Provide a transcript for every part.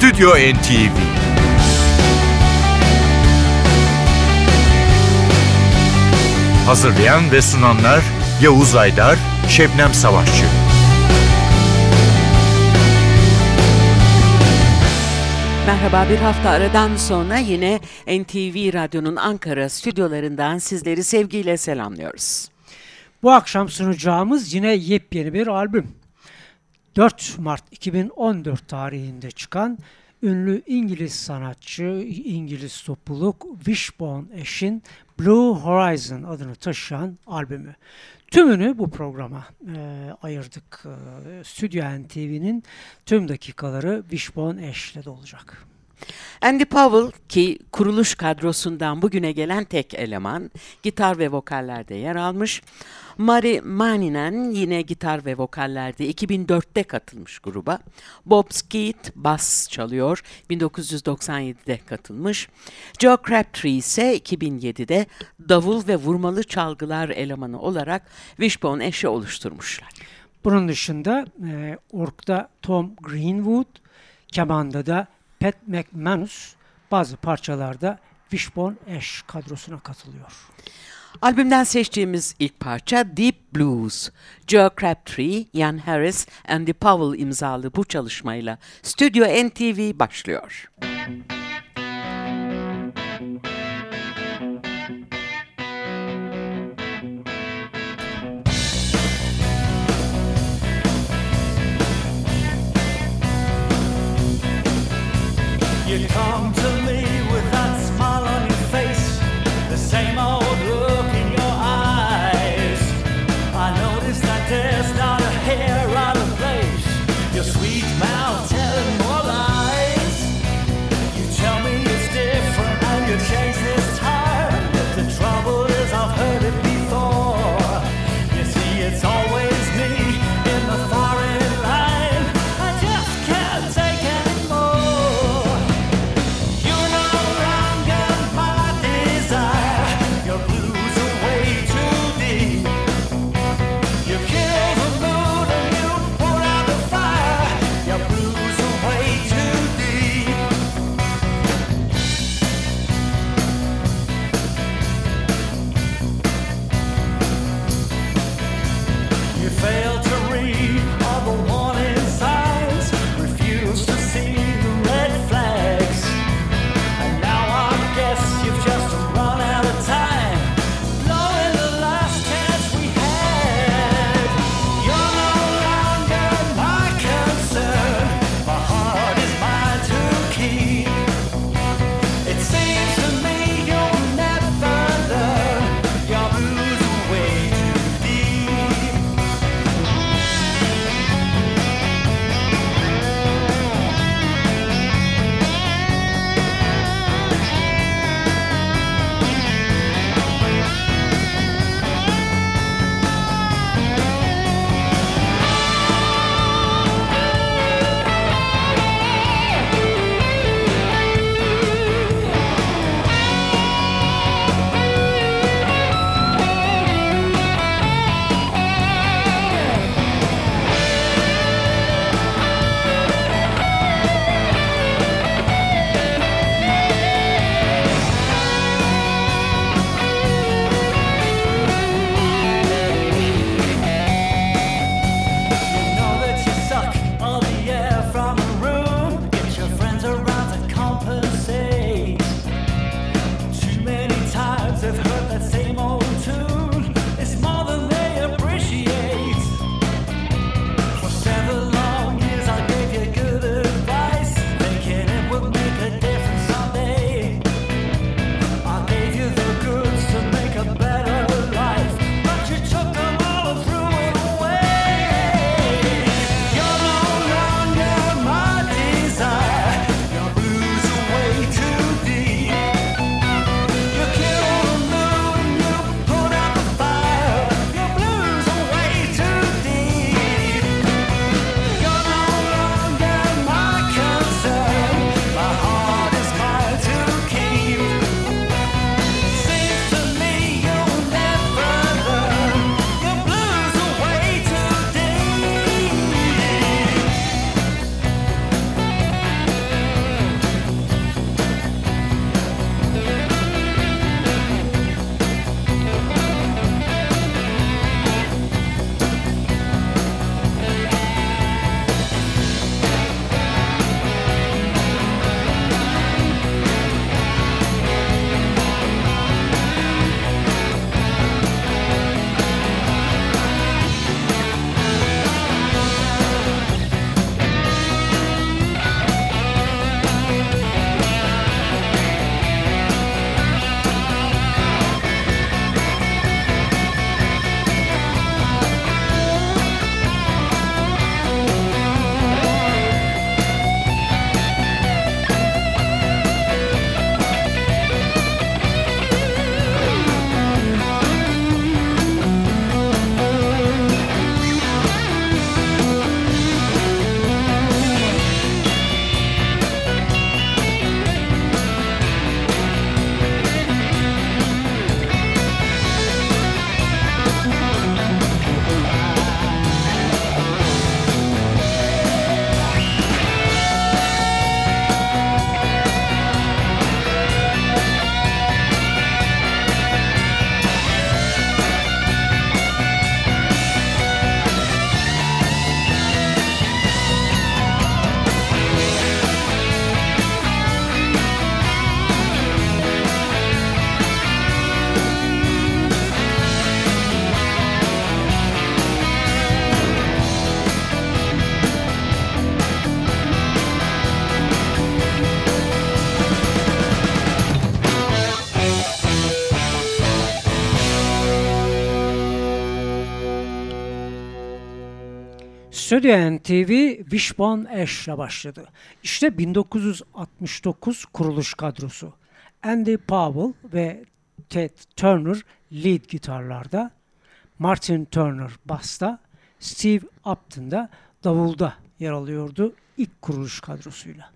Stüdyo NTV Hazırlayan ve sunanlar Yavuz Aydar, Şebnem Savaşçı. Merhaba bir hafta aradan sonra yine NTV Radyo'nun Ankara stüdyolarından sizleri sevgiyle selamlıyoruz. Bu akşam sunacağımız yine yepyeni bir albüm. 4 Mart 2014 tarihinde çıkan ünlü İngiliz sanatçı, İngiliz topluluk Wishbone Ash'in Blue Horizon adını taşıyan albümü. Tümünü bu programa e, ayırdık. E, Stüdyo NTV'nin tüm dakikaları Wishbone Ash'le de olacak. Andy Powell ki kuruluş kadrosundan bugüne gelen tek eleman, gitar ve vokallerde yer almış. Mari Maninen yine gitar ve vokallerde 2004'te katılmış gruba. Bob Skeet bas çalıyor, 1997'de katılmış. Joe Crabtree ise 2007'de davul ve vurmalı çalgılar elemanı olarak Wishbone Ash'i oluşturmuşlar. Bunun dışında e, orkta Tom Greenwood, kemanda da Pat McManus bazı parçalarda Wishbone Ash kadrosuna katılıyor. Albümden seçtiğimiz ilk parça Deep Blues. Joe Crabtree, Ian Harris, Andy Powell imzalı bu çalışmayla Stüdyo NTV başlıyor. Müzik You come Stüdyo NTV Wishbone Ash'le başladı. İşte 1969 kuruluş kadrosu. Andy Powell ve Ted Turner lead gitarlarda, Martin Turner basta, Steve Upton da davulda yer alıyordu ilk kuruluş kadrosuyla.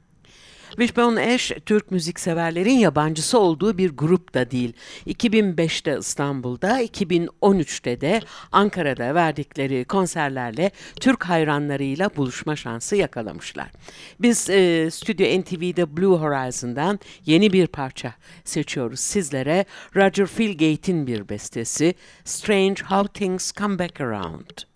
Wishbone Ash, Türk müzikseverlerin yabancısı olduğu bir grup da değil. 2005'te İstanbul'da, 2013'te de Ankara'da verdikleri konserlerle Türk hayranlarıyla buluşma şansı yakalamışlar. Biz e, Stüdyo NTV'de Blue Horizon'dan yeni bir parça seçiyoruz sizlere. Roger Philgate'in bir bestesi Strange How Things Come Back Around.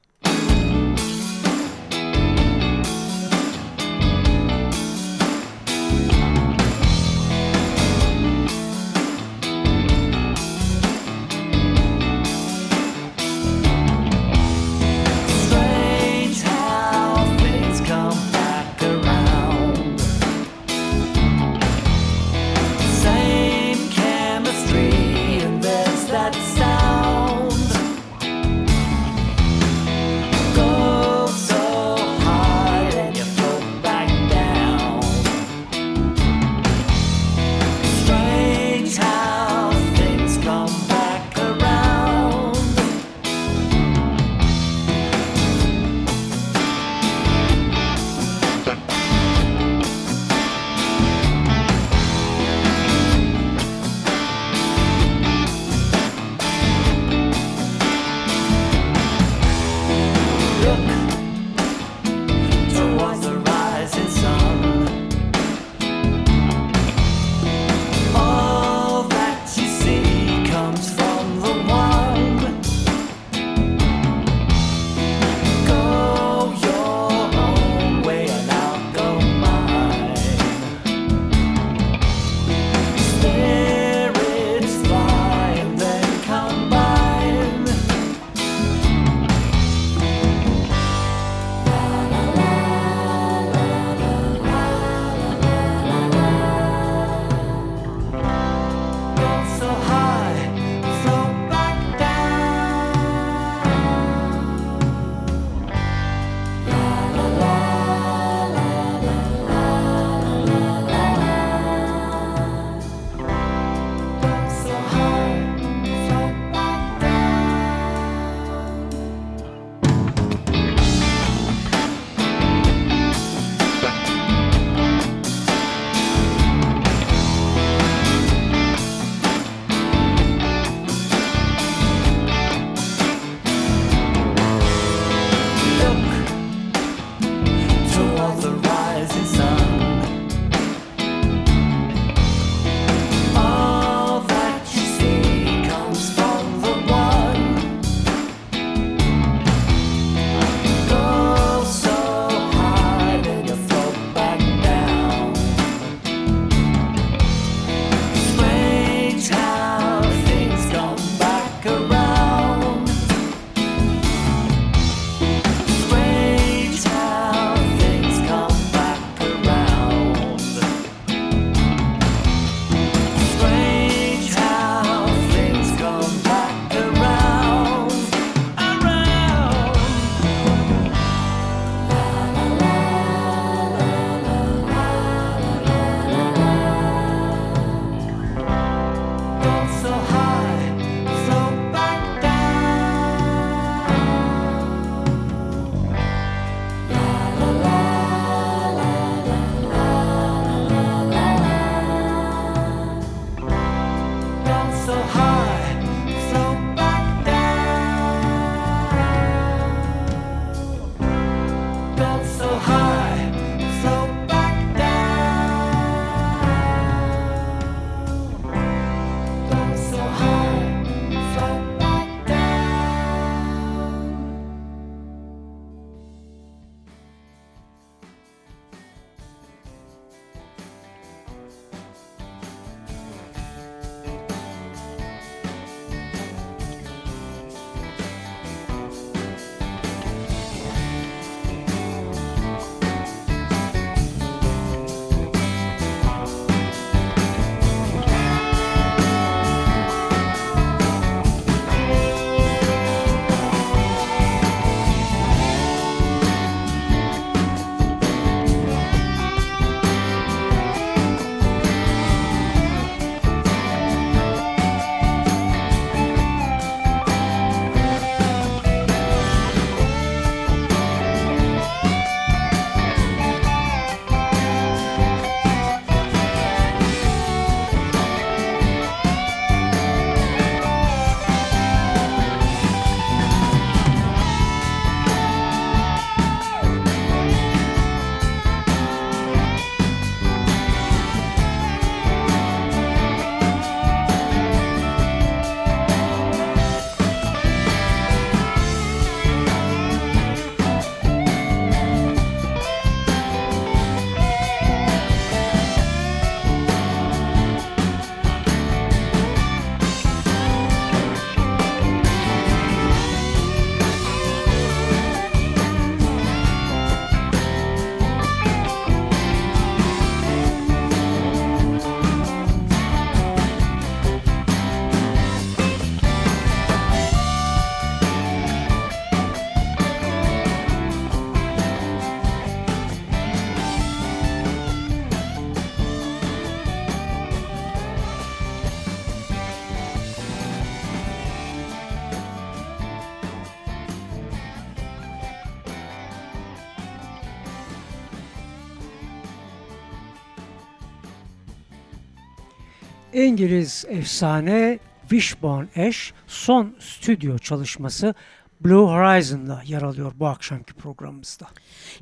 İngiliz efsane Wishbone Ash son stüdyo çalışması Blue Horizon'da yer alıyor bu akşamki programımızda.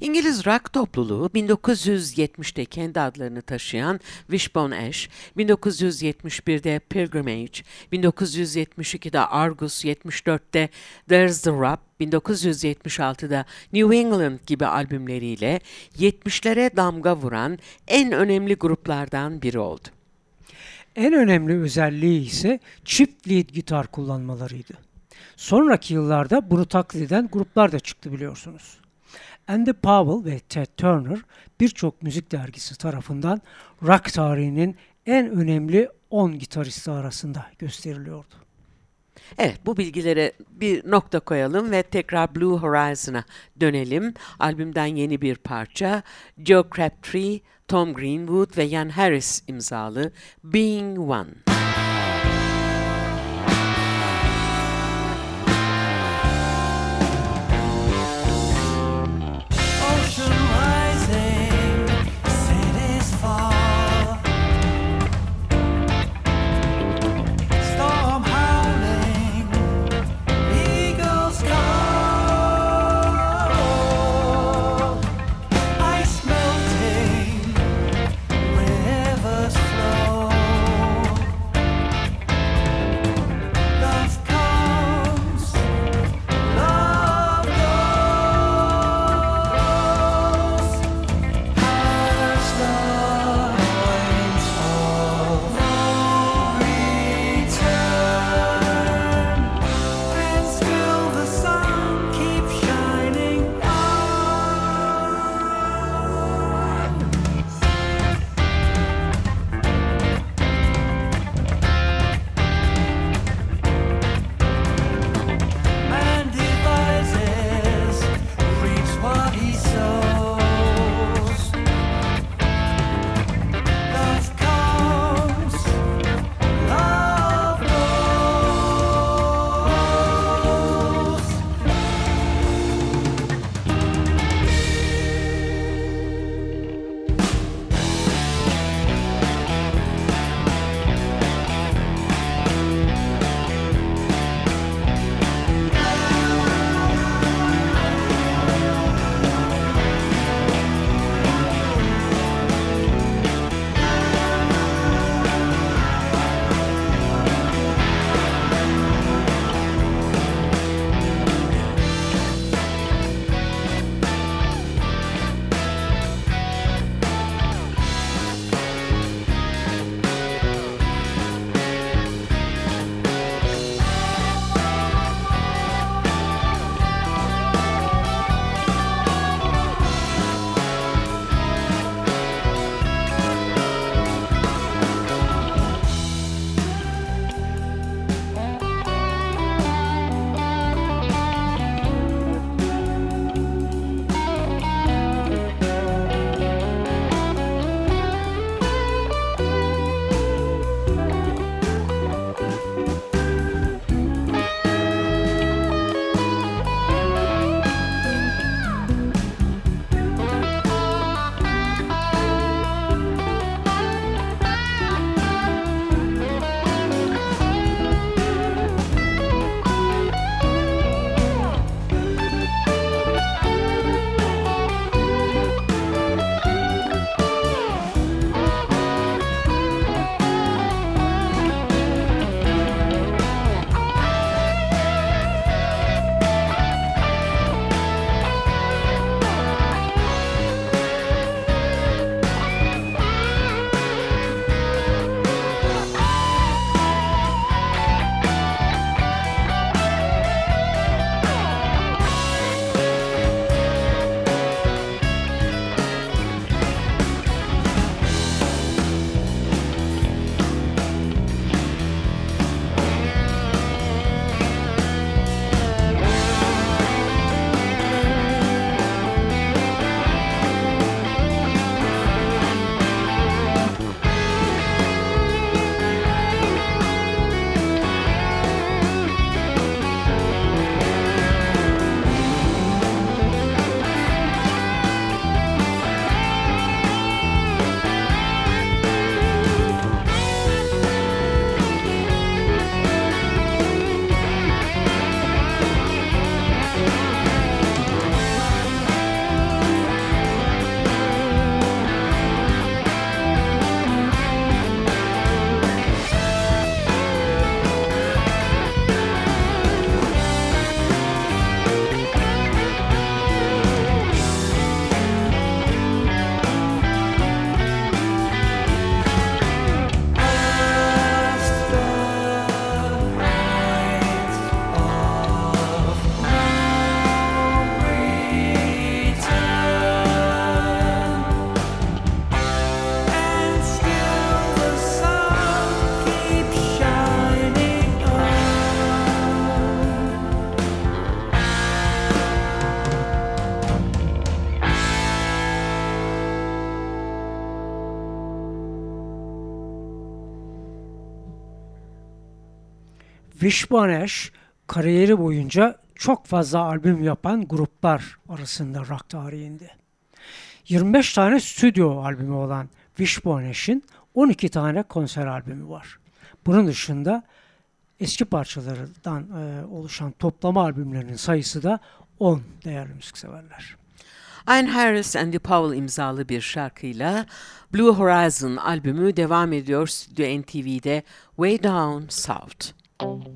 İngiliz rock topluluğu 1970'te kendi adlarını taşıyan Wishbone Ash, 1971'de Pilgrimage, 1972'de Argus, 74'te There's the Rub, 1976'da New England gibi albümleriyle 70'lere damga vuran en önemli gruplardan biri oldu. En önemli özelliği ise çift lead gitar kullanmalarıydı. Sonraki yıllarda bunu taklit eden gruplar da çıktı biliyorsunuz. Andy Powell ve Ted Turner birçok müzik dergisi tarafından rock tarihinin en önemli 10 gitaristi arasında gösteriliyordu. Evet bu bilgilere bir nokta koyalım ve tekrar Blue Horizon'a dönelim. Albümden yeni bir parça Joe Crabtree, Tom Greenwood ve Ian Harris imzalı Being One. Wishbone Ash kariyeri boyunca çok fazla albüm yapan gruplar arasında rock tarihinde. 25 tane stüdyo albümü olan Wishbone Ash'in 12 tane konser albümü var. Bunun dışında eski parçalardan e, oluşan toplama albümlerinin sayısı da 10 değerli müzikseverler. Ian Harris and the Powell imzalı bir şarkıyla Blue Horizon albümü devam ediyor Stüdyo NTV'de Way Down South. The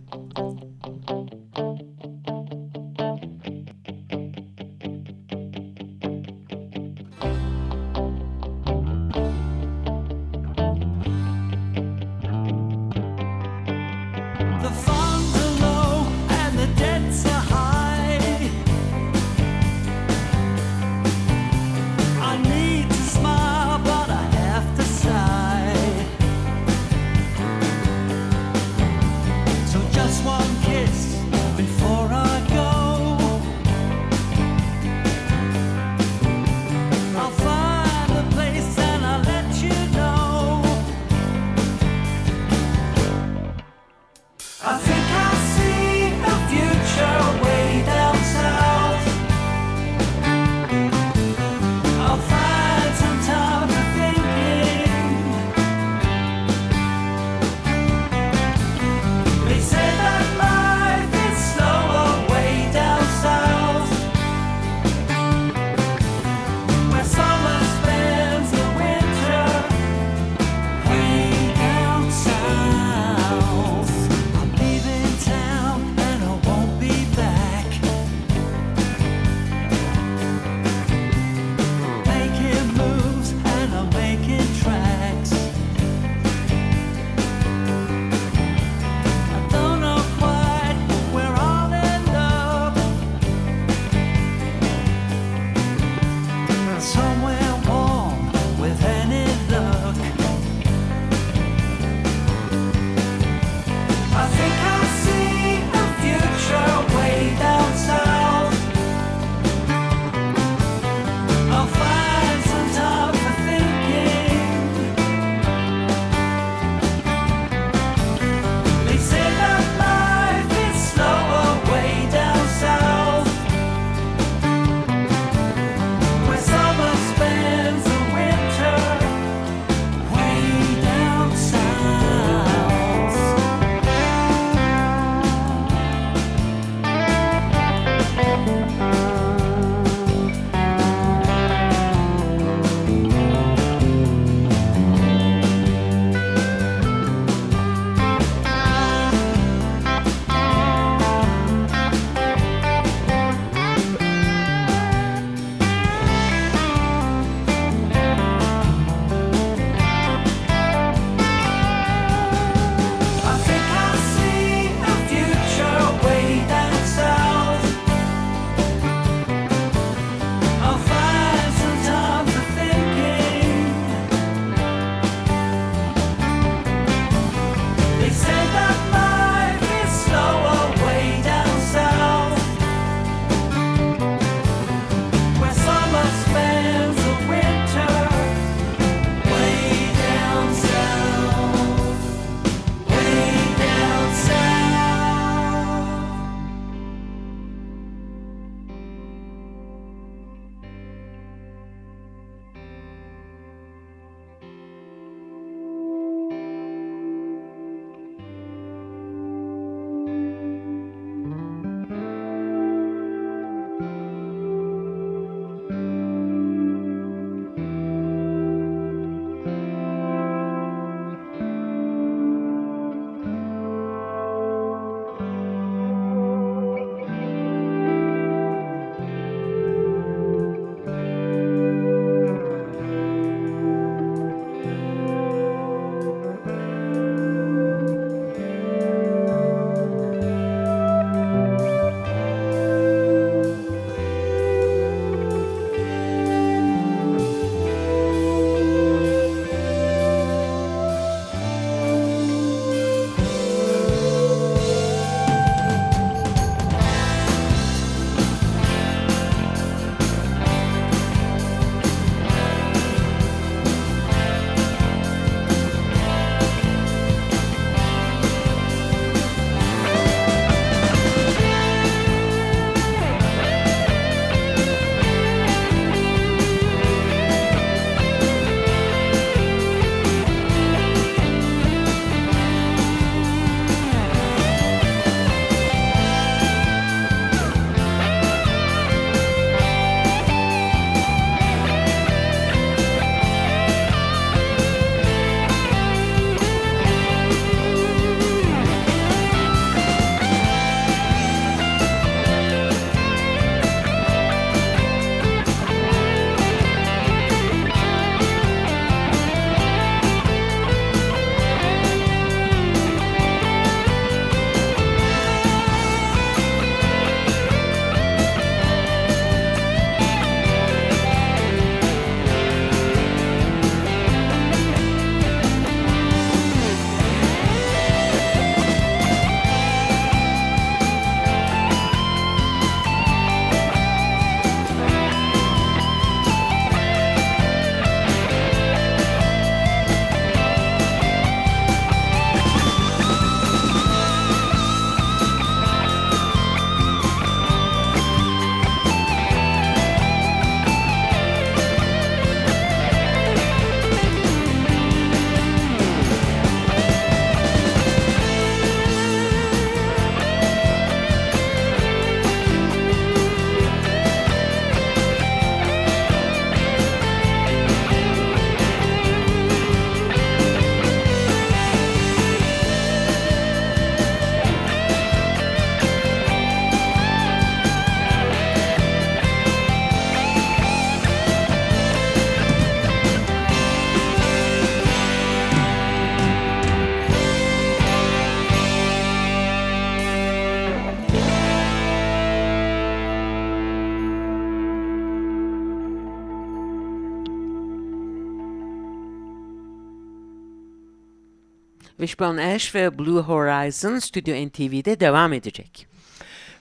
Wishbone Ash ve Blue Horizon Studio NTV'de devam edecek.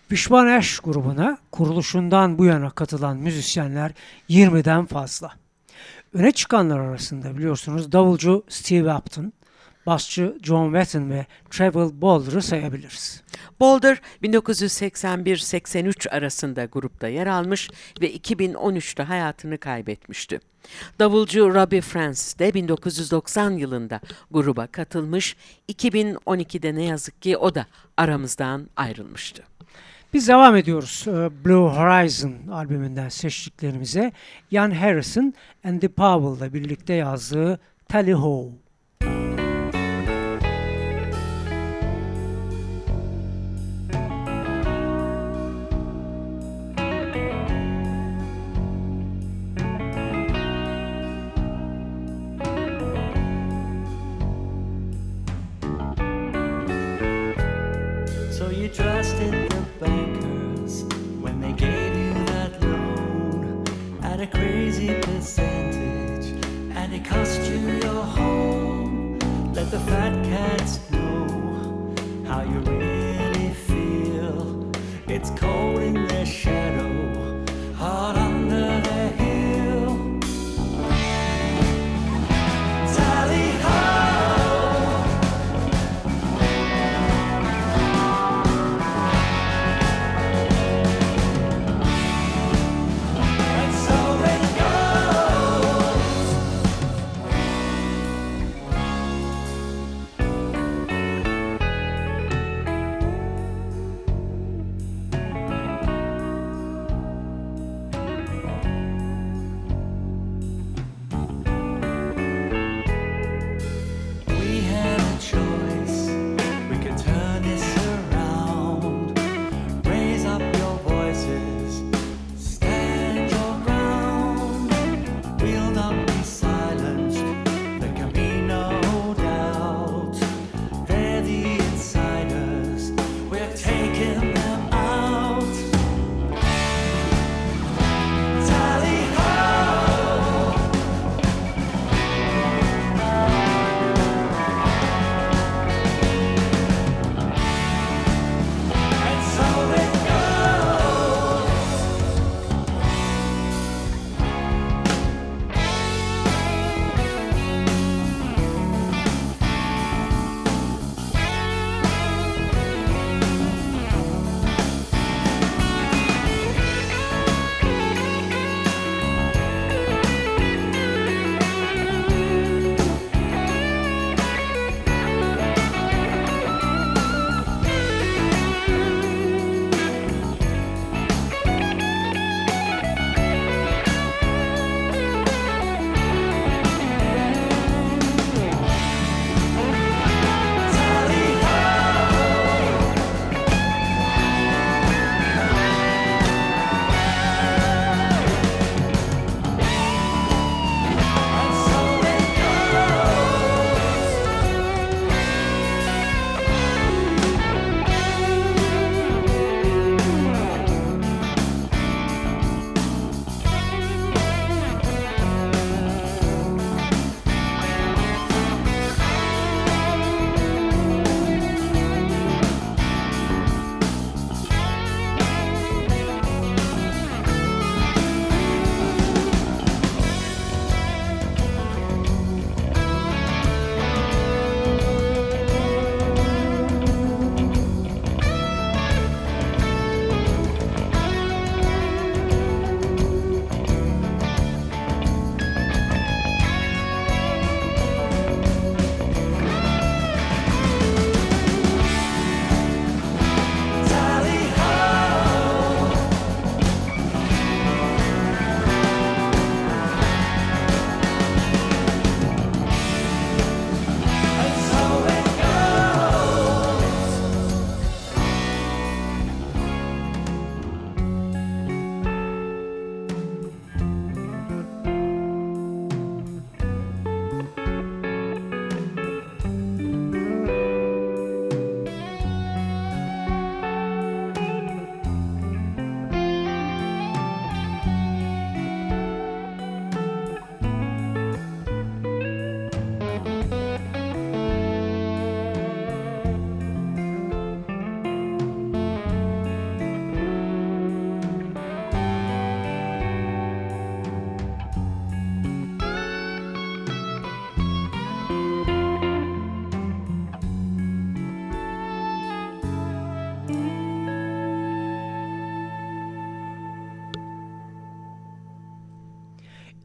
Wishbone Ash grubuna kuruluşundan bu yana katılan müzisyenler 20'den fazla. Öne çıkanlar arasında biliyorsunuz davulcu Steve Upton, basçı John Wetton ve Travel Boulder'ı sayabiliriz. Boulder 1981-83 arasında grupta yer almış ve 2013'te hayatını kaybetmişti. Davulcu Robbie Francis de 1990 yılında gruba katılmış, 2012'de ne yazık ki o da aramızdan ayrılmıştı. Biz devam ediyoruz e, Blue Horizon albümünden seçtiklerimize. Ian Harrison and the Powell'la birlikte yazdığı Tally Ho.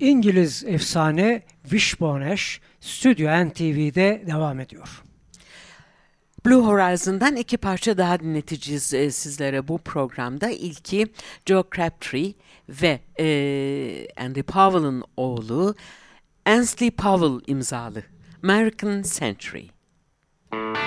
İngiliz efsane Wishbone Ash Stüdyo NTV'de devam ediyor. Blue Horizon'dan iki parça daha dinleteceğiz e, sizlere bu programda. İlki Joe Crabtree ve e, Andy Powell'ın oğlu Ansley Powell imzalı American Century. Müzik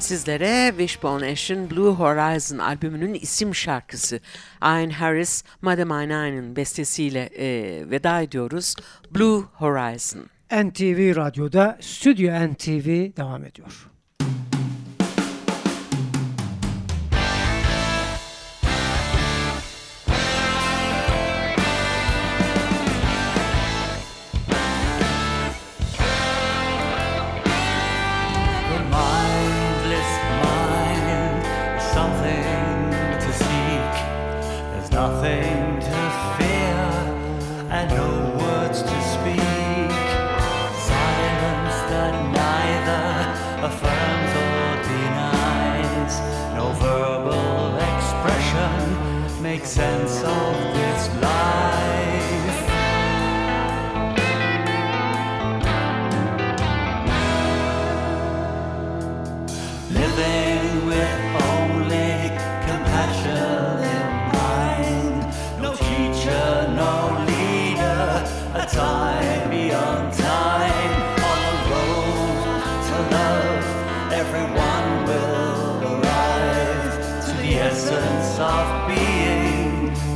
Sizlere Wishbone Ash'in Blue Horizon albümünün isim şarkısı Ian Harris, Madame Aynan'ın bestesiyle e, veda ediyoruz. Blue Horizon. NTV Radyo'da Stüdyo NTV devam ediyor.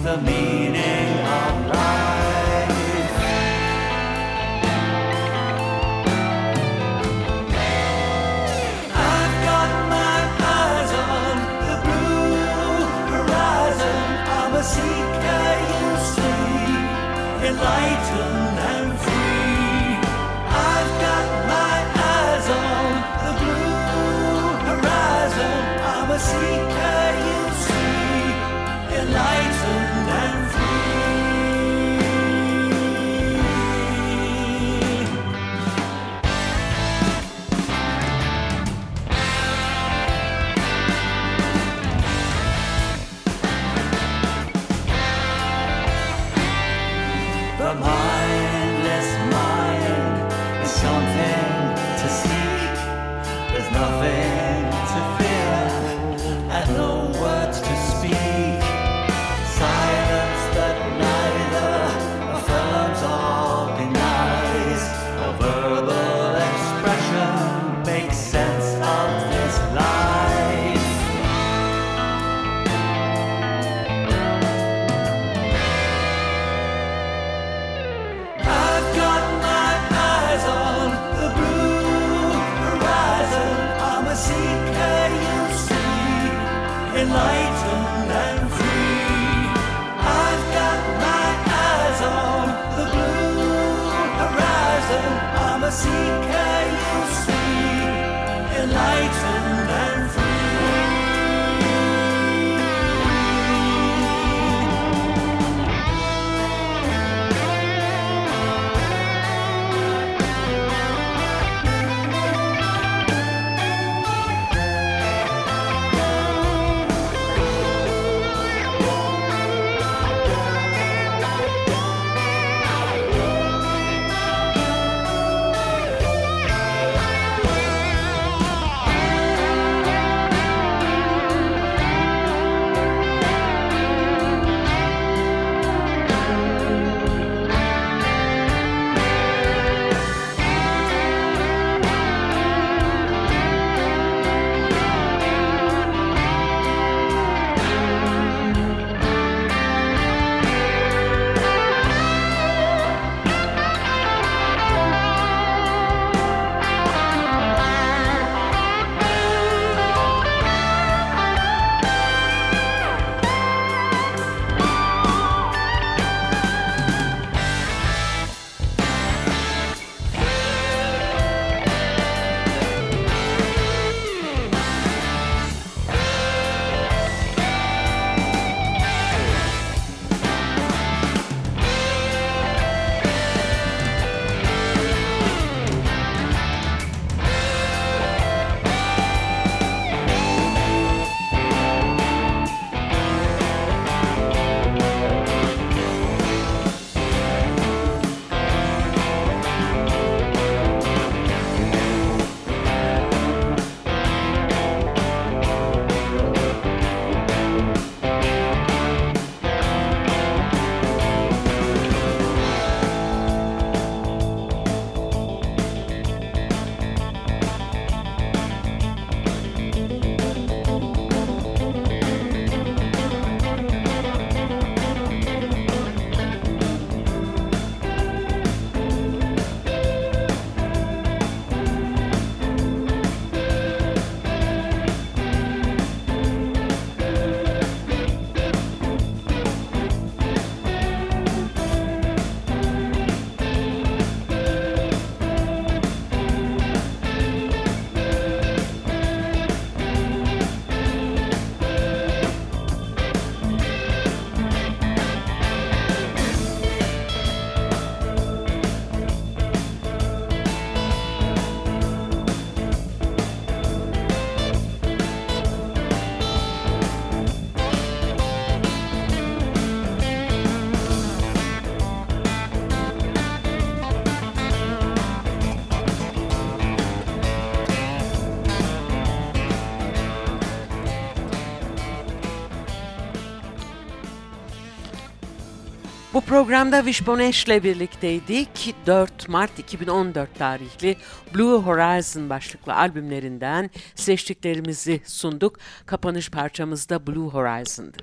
the meaning of life. I've got my eyes on the blue horizon. I'm a seeker, you see, enlightened. Enlightened. Programda Wishbone ile birlikteydik. 4 Mart 2014 tarihli Blue Horizon başlıklı albümlerinden seçtiklerimizi sunduk. Kapanış parçamız da Blue Horizon'dı.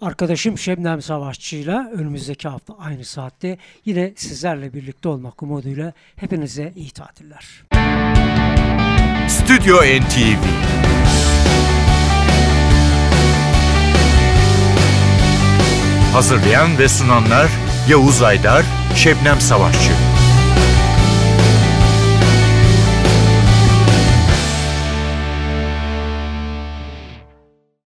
Arkadaşım Şebnem Savaşçı'yla önümüzdeki hafta aynı saatte yine sizlerle birlikte olmak umuduyla hepinize iyi tatiller. Stüdyo NTV Hazırlayan ve sunanlar Yavuz Aydar, Şebnem Savaşçı